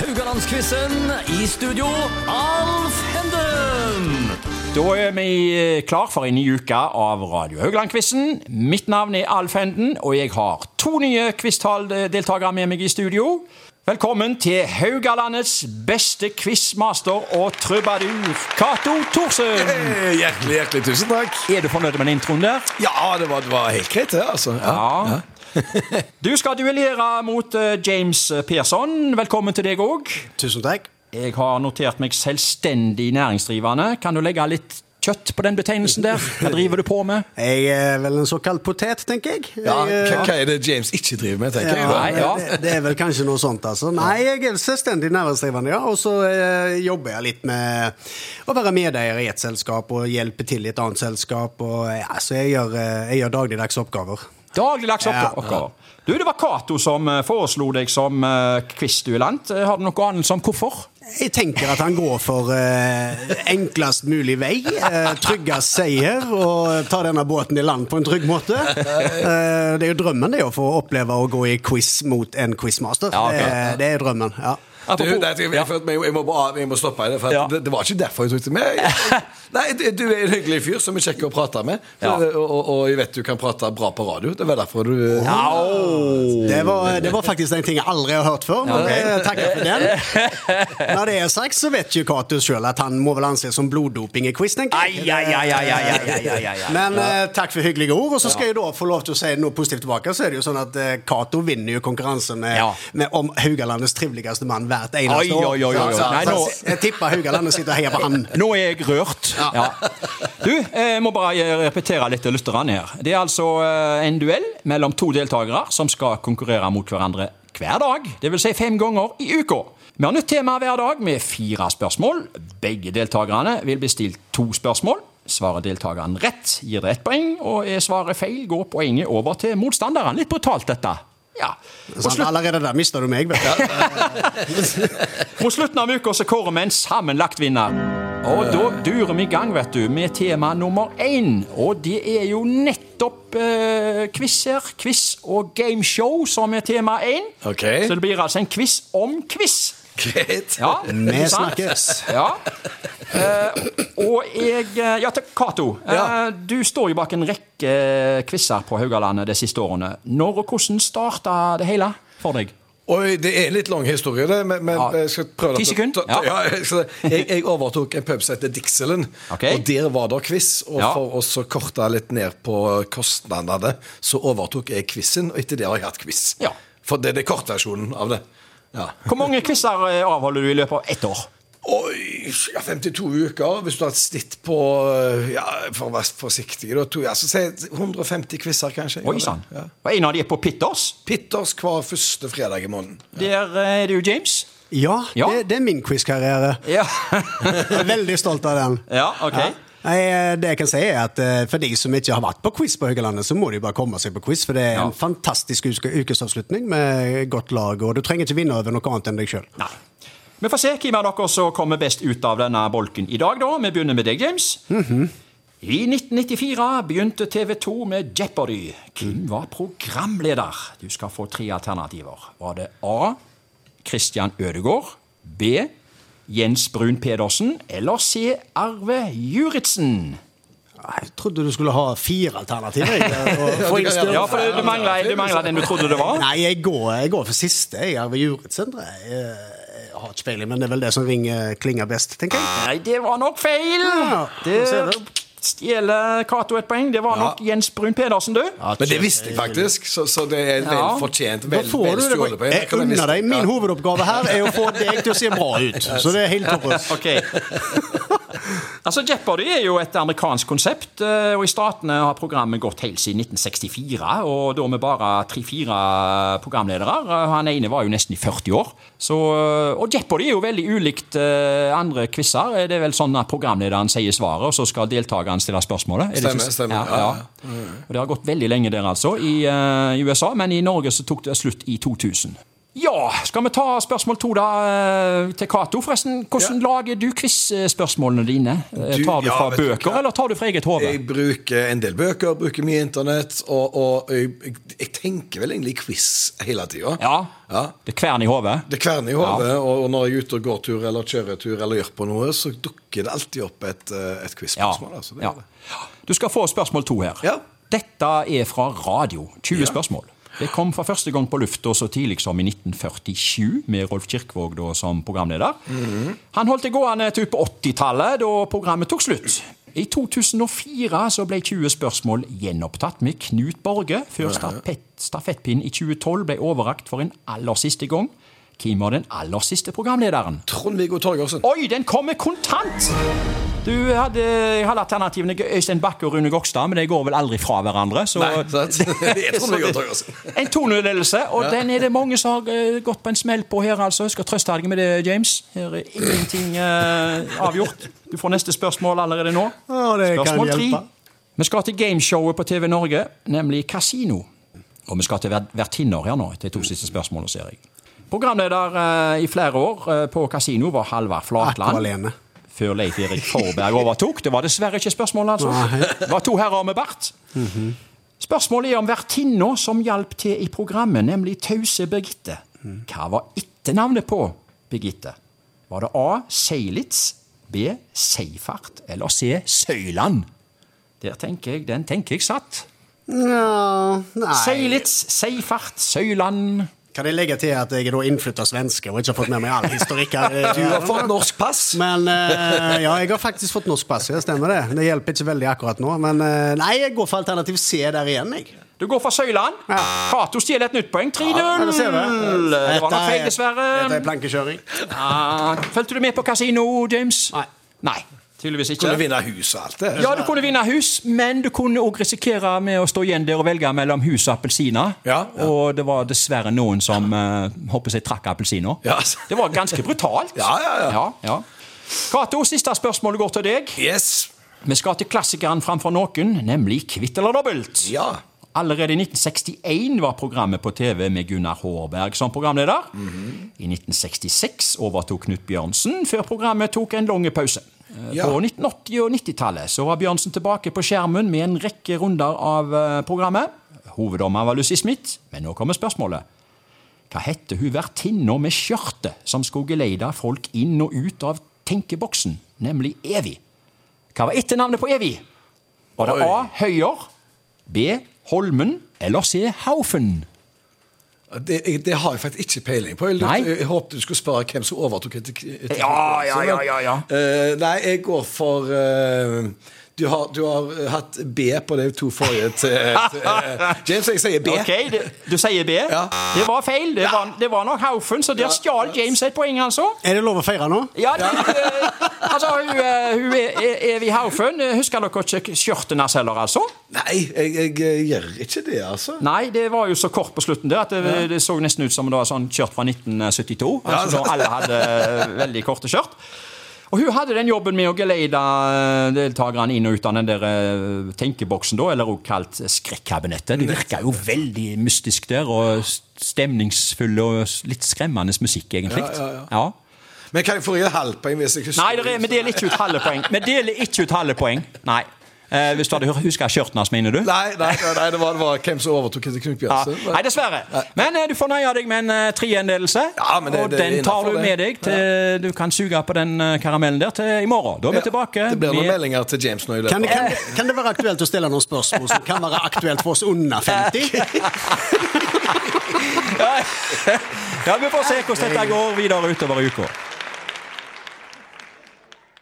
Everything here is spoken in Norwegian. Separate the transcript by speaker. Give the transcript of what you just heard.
Speaker 1: Haugalandsquizen. I studio, Alf Henden.
Speaker 2: Da er vi eh, klar for en ny uke av Radio Haugland-quizen. Mitt navn er Alf Henden, og jeg har to nye quiztalldeltakere med meg i studio. Velkommen til Haugalandets beste quizmaster og trubadur, Cato Thorsen.
Speaker 3: Hey, Hjertelig, hjertelig tusen takk.
Speaker 2: Er du fornøyd med den introen der?
Speaker 3: Ja, det var, det var helt greit, det. altså. Ja.
Speaker 2: Ja. Du skal duellere mot eh, James Persson. Velkommen til deg òg.
Speaker 4: Tusen takk.
Speaker 2: Jeg har notert meg selvstendig næringsdrivende. Kan du legge litt kjøtt på den betegnelsen der? Hva driver du på med?
Speaker 4: Jeg er vel en såkalt potet, tenker jeg.
Speaker 3: Ja,
Speaker 4: jeg
Speaker 3: hva,
Speaker 4: eh,
Speaker 3: hva er det James ikke driver med, tenker
Speaker 4: ja,
Speaker 3: jeg.
Speaker 2: Nei, ja.
Speaker 4: det, det er vel kanskje noe sånt, altså. Nei, jeg er selvstendig næringsdrivende, ja. Og så eh, jobber jeg litt med å være medeier i et selskap og hjelpe til i et annet selskap. Og, ja, så jeg gjør, eh, jeg gjør dagligdags oppgaver.
Speaker 2: Dagligdags
Speaker 4: Ja.
Speaker 2: Du, Det var Cato som eh, foreslo deg som uh, quizduellant. Eh, Har du noe anelse om hvorfor?
Speaker 4: Jeg tenker at han går for eh, enklest mulig vei, eh, tryggest seier, og tar denne båten i land på en trygg måte. Eh, det er jo drømmen det å få oppleve å gå i quiz mot en quizmaster.
Speaker 2: Ja, okay.
Speaker 4: det, det er drømmen. ja.
Speaker 3: Jeg, må bare, må stoppe deg, for det, det, var ikke derfor jeg tok det med. Nei, du er en hyggelig fyr som er kjekk å prate med, og, og, og, jeg vet du kan prate bra på radio. Det var derfor du oh.
Speaker 4: det, var, det, var, faktisk en ting jeg aldri har hørt før, men jeg takker for den. Når det er sagt, så vet jo Katus sjøl at han må vel anses som bloddoping i quiz, Men takk for hyggelige ord. Og så skal jeg da få lov til å si noe positivt tilbake. Så er det jo sånn at eh, Cato vinner jo konkurransen med, med om Haugalandets triveligste mann hver hvert eneste år.
Speaker 2: oi, oi, oi, oi. Nei, nå-
Speaker 4: Jeg tipper Haugalandet sitter og heier på han.
Speaker 2: Nå er jeg rørt. Ja. Du, jeg må bare repetere litt til lytterne her. Det er altså eh, en duell mellom to deltakere som skal konkurrere mot hverandre hver dag. Det vil si fem ganger i uka. Vi har nytt tema hver dag med fire spørsmål. Begge deltakerne vil bli stilt to spørsmål. Svarer deltakeren rett, gir det ett poeng, og er svaret feil, går poenget over til motstanderen. Litt brutalt, dette. Ja.
Speaker 4: Sånn,
Speaker 2: slutt-
Speaker 4: Allerede der mister du meg, vet du.
Speaker 2: Mot slutten av uka så kårer vi en sammenlagt vinner. Og da durer vi i gang vet du, med tema nummer én. Og det er jo nettopp eh, quiz her. Quiz og gameshow som er tema én.
Speaker 3: Ok.
Speaker 2: Så det blir altså en quiz om quiz.
Speaker 3: Greit.
Speaker 2: Ja,
Speaker 4: Vi snakkes.
Speaker 2: Ja. Eh, og jeg eh, Ja, til Cato. Eh,
Speaker 3: Ja.
Speaker 2: Du står jo bak en rekke quizer på Haugalandet de siste årene. Når og hvordan starta det hele for deg?
Speaker 3: Oi, det er en litt lang historie, det. Men, men
Speaker 2: Ja.
Speaker 3: jeg skal prøve
Speaker 2: Ti sekunder? Ja.
Speaker 3: Ja, jeg, jeg, overtok en pub som heter Dixelen,
Speaker 2: okay.
Speaker 3: og der var det quiz. Og
Speaker 2: Ja.
Speaker 3: for å korte litt ned på kostnadene, så overtok jeg quizen, og etter det har jeg hatt quiz.
Speaker 2: Ja.
Speaker 3: For det er kortversjonen av det. Ja.
Speaker 2: Hvor mange quizer avholder du i løpet av ett år?
Speaker 3: Oi, ja, 52 uker. Hvis du har et snitt på ja, For å være forsiktig, da to, ja, så si 150 quizer, kanskje.
Speaker 2: Oi sann.
Speaker 3: Ja.
Speaker 2: Og en av de er på Pitters.
Speaker 3: Pitters hver første fredag i måneden.
Speaker 2: Der eh, er det jo James.
Speaker 4: Ja,
Speaker 2: Ja.
Speaker 4: Det, det er min quizkarriere.
Speaker 2: Ja,
Speaker 4: Jeg er veldig stolt av den.
Speaker 2: ja ok.
Speaker 4: Ja. Nei, eh, det jeg kan si er at eh, For de som ikke har vært på quiz på Høgelandet så må de bare komme seg på quiz. For det er
Speaker 2: Ja.
Speaker 4: en fantastisk ukesavslutning med godt lag. Og du trenger ikke vinne over noe annet enn deg sjøl.
Speaker 2: Vi får se hvem av dere som kommer best ut av denne bolken i dag. da. Vi begynner med deg, James. I 1994 begynte TV 2 med Jeopardy. Hvem var programleder? Du skal få tre alternativer. Var det A. Christian Ødegaard? B. Jens Brun Pedersen? Eller C. Arve Juritzen?
Speaker 4: Jeg trodde du skulle ha fire alternativer.
Speaker 2: Ja, for du mangler, du mangler den du trodde det var.
Speaker 4: Nei, jeg går, jeg går for siste. Jeg Arve Juritzen. Jeg, jeg har ikke peiling, men det er vel det som ringer, klinger best, tenker jeg.
Speaker 2: Nei, det var nok feil!
Speaker 4: Ja,
Speaker 2: Det
Speaker 4: du.
Speaker 2: stjeler Cato et poeng. Det var nok Jens Brun Pedersen, du.
Speaker 3: Men det visste jeg faktisk, så, så det er vel
Speaker 2: Ja.
Speaker 3: fortjent.
Speaker 4: Da
Speaker 3: Vel,
Speaker 4: får
Speaker 3: vel
Speaker 4: du det.
Speaker 3: stjålet på.
Speaker 4: Jeg unner deg. Min hovedoppgave her er å få deg til å se bra ut. Så det er helt topp.
Speaker 2: Ok. Altså, Jeopardy er jo et amerikansk konsept, eh, og i statene har programmet gått helt siden 1964. Og da med bare tre-fire programledere. Eh, Han ene var jo nesten i 40 år. Så, eh, og Jeopardy er jo veldig ulikt andre quizer. Det er vel sånn at programlederen sier svaret, og så skal deltakeren stille spørsmålet. Er
Speaker 3: Stemmer, stemmer.
Speaker 2: Ja,
Speaker 3: Ja,
Speaker 2: ja. Og Det har gått veldig lenge der, altså, i, i USA. Men i Norge så tok det slutt i 2000. Ja, skal vi ta spørsmål to da eh, til Cato, forresten. Hvordan lager du quiz-spørsmålene dine? Eh,
Speaker 3: Du-
Speaker 2: Tar du
Speaker 3: ja,
Speaker 2: fra bøker, eller tar du fra eget hode?
Speaker 3: Jeg bruker en del bøker, bruker mye internett, og, og jeg, jeg, jeg tenker vel egentlig quiz hele tida.
Speaker 2: Ja.
Speaker 3: Ja.
Speaker 2: Det kverner i hodet.
Speaker 3: Det kverner i hodet, og og når jeg er ute og går tur eller kjører tur eller gjør på noe, så dukker det alltid opp et, eh, et quiz-spørsmål. Altså,
Speaker 2: ja. Du skal få spørsmål to her.
Speaker 3: Ja.
Speaker 2: Dette er fra radio. 20
Speaker 3: Ja.
Speaker 2: spørsmål. Det kom for første gang på lufta så tidlig som i 1947, med Rolf Kirkvåg da som programleder.
Speaker 3: Mhm.
Speaker 2: Han holdt det gående til på 80-tallet, da programmet tok slutt. I 2004 så ble 20 spørsmål gjenopptatt med Knut Borge, før stafett, stafettpinnen i 2012 ble overrakt for en aller siste gang. Hvem var den aller siste programlederen?
Speaker 3: Trond-Viggo Torgersen.
Speaker 2: Oi, den kommer kontant! Du hadde, jeg hadde alternativene Øystein Bakke og Rune Gokstad, men de går vel aldri fra hverandre. Så
Speaker 3: Nei, sant? Det er Trond-Viggo Torgersen.
Speaker 2: En 2-0-ledelse, og den er det mange som har eh, gått på en smell på her. altså. Jeg skal trøste deg med det, James. Her er ingenting uh, avgjort. Du får neste spørsmål allerede nå.
Speaker 4: Å, det
Speaker 2: spørsmål tre.
Speaker 4: hjelpe.
Speaker 2: Vi skal til gameshowet på TV Norge, nemlig Casino. Og vi skal til vert- vertinner her nå, de to siste spørsmålene, ser jeg. Programleder eh, i flere år eh, på kasino var Halvard Flatland før Leif Erik Forberg overtok. Det var dessverre ikke spørsmålet, altså. Det var to herrer med bart. Spørsmålet er om vertinna som hjalp til i programmet, nemlig Tause Birgitte. Hva var etternavnet på Birgitte? Var det A. Seilitz, B. Seifart eller C. Søyland? Der tenker jeg, Den tenker jeg satt.
Speaker 4: Ja, nei.
Speaker 2: Seilitz, Seifart, Søyland
Speaker 4: Kan jeg legge til at jeg er da innflytta svenske og ikke har fått med meg all historikk?
Speaker 3: Du har fått norsk pass.
Speaker 4: Men eh, ja, jeg har faktisk fått norsk pass. Det stemmer det. Det hjelper ikke veldig akkurat nå. Men eh, nei, jeg går for alternativ C der igjen, jeg.
Speaker 2: Du går for Søyland.
Speaker 4: Ja.
Speaker 2: Cato stjeler et nytt poeng. 3-0!
Speaker 4: Ja, det
Speaker 2: var nok feil,
Speaker 4: Dette er
Speaker 2: dessverre.
Speaker 4: plankekjøring.
Speaker 2: Ja, Fulgte du med på kasino, James?
Speaker 4: Nei.
Speaker 2: Nei, tydeligvis ikke.
Speaker 3: Du Kunne vinne hus og alt det.
Speaker 2: Ja, du kunne vinne hus, men du kunne òg risikere med å stå igjen der og velge mellom hus og appelsiner.
Speaker 3: Ja, ja.
Speaker 2: Og det var dessverre noen som uh, håper seg trakk appelsiner.
Speaker 3: Ja.
Speaker 2: Det var ganske brutalt.
Speaker 3: Ja, ja, ja.
Speaker 2: ja, ja. Cato, siste spørsmål går til deg.
Speaker 3: Yes.
Speaker 2: Vi skal til klassikeren framfor noen, nemlig Kvitt eller dobbelt.
Speaker 3: Ja.
Speaker 2: Allerede i 1961 var programmet på TV med Gunnar Hårberg som programleder. I 1966 overtok Knut Bjørnsen, før programmet tok en lang pause. Eh,
Speaker 3: Ja.
Speaker 2: På 1980- og 90-tallet var Bjørnsen tilbake på skjermen med en rekke runder av eh, programmet. Hoveddommer var Lucy Smith, men nå kommer spørsmålet. Hva hette hun vertinna med skjørtet som skulle geleide folk inn og ut av tenkeboksen, nemlig Evy? Hva var etternavnet på Evy? Var det
Speaker 3: Oi.
Speaker 2: A. Høyer, B. Holmen eller C. Haufen?
Speaker 3: Det, det har jeg faktisk ikke peiling på. Jeg,
Speaker 2: jeg,
Speaker 3: jeg håpet du skulle spørre hvem som overtok etter, etter
Speaker 2: Ja, ja, ja, ja, ja.
Speaker 3: Uh, nei, jeg går for eh, du, har, du har hatt B på de to forrige til, til eh, James. Jeg sier B.
Speaker 2: Ok, det, Du sier B?
Speaker 3: Ja.
Speaker 2: Det var feil. Det var, det var nok Haufen, så der stjal James et poeng, altså.
Speaker 4: Er det lov å feire nå?
Speaker 2: Ja, det, eh, altså, hun, eh, hun er, er, vi Haufen. eh, Husker dere ikke skjørtet hennes heller, altså?
Speaker 3: Nei, jeg, jeg, eh, gjør ikke det, altså.
Speaker 2: Nei, det var jo så kort på slutten der at det, det så nesten ut som det var sånn kjørt fra 1972. Altså
Speaker 3: Ja.
Speaker 2: da alle hadde eh, veldig korte skjørt. Og hun hadde den jobben med å geleide eh, deltakerne inn og ut av den der eh, tenkeboksen, da, eller også kalt skrekkabinettet. Det virka jo veldig mystisk der, og stemningsfull og litt skremmende musikk, egentlig.
Speaker 3: Ja, ja, ja. Men kan jeg få et halvt poeng hvis jeg
Speaker 2: Nei, det er, vi deler ikke ut halve poeng. Vi deler ikke ut halve poeng. Nei. Eh, hvis du hadde huska skjørten hans, mener du?
Speaker 3: Nei, nei, nei, nei det, var, det var hvem som overtok etter Knut
Speaker 2: Ja. Nei, dessverre. Men eh, du får nøye deg med en uh, treendelse.
Speaker 3: Ja, men det-
Speaker 2: og
Speaker 3: det er
Speaker 2: den tar du med deg til Du kan suge på den eh, karamellen der til i morgen. Da er vi tilbake.
Speaker 3: Det blir noen
Speaker 2: med-
Speaker 3: meldinger til James nå i
Speaker 4: Kan det,
Speaker 3: løpet.
Speaker 4: kan, kan det være aktuelt å stille noen spørsmål som kan være aktuelt for oss under 50?
Speaker 2: ja, vi får se hvordan dette går videre utover uka.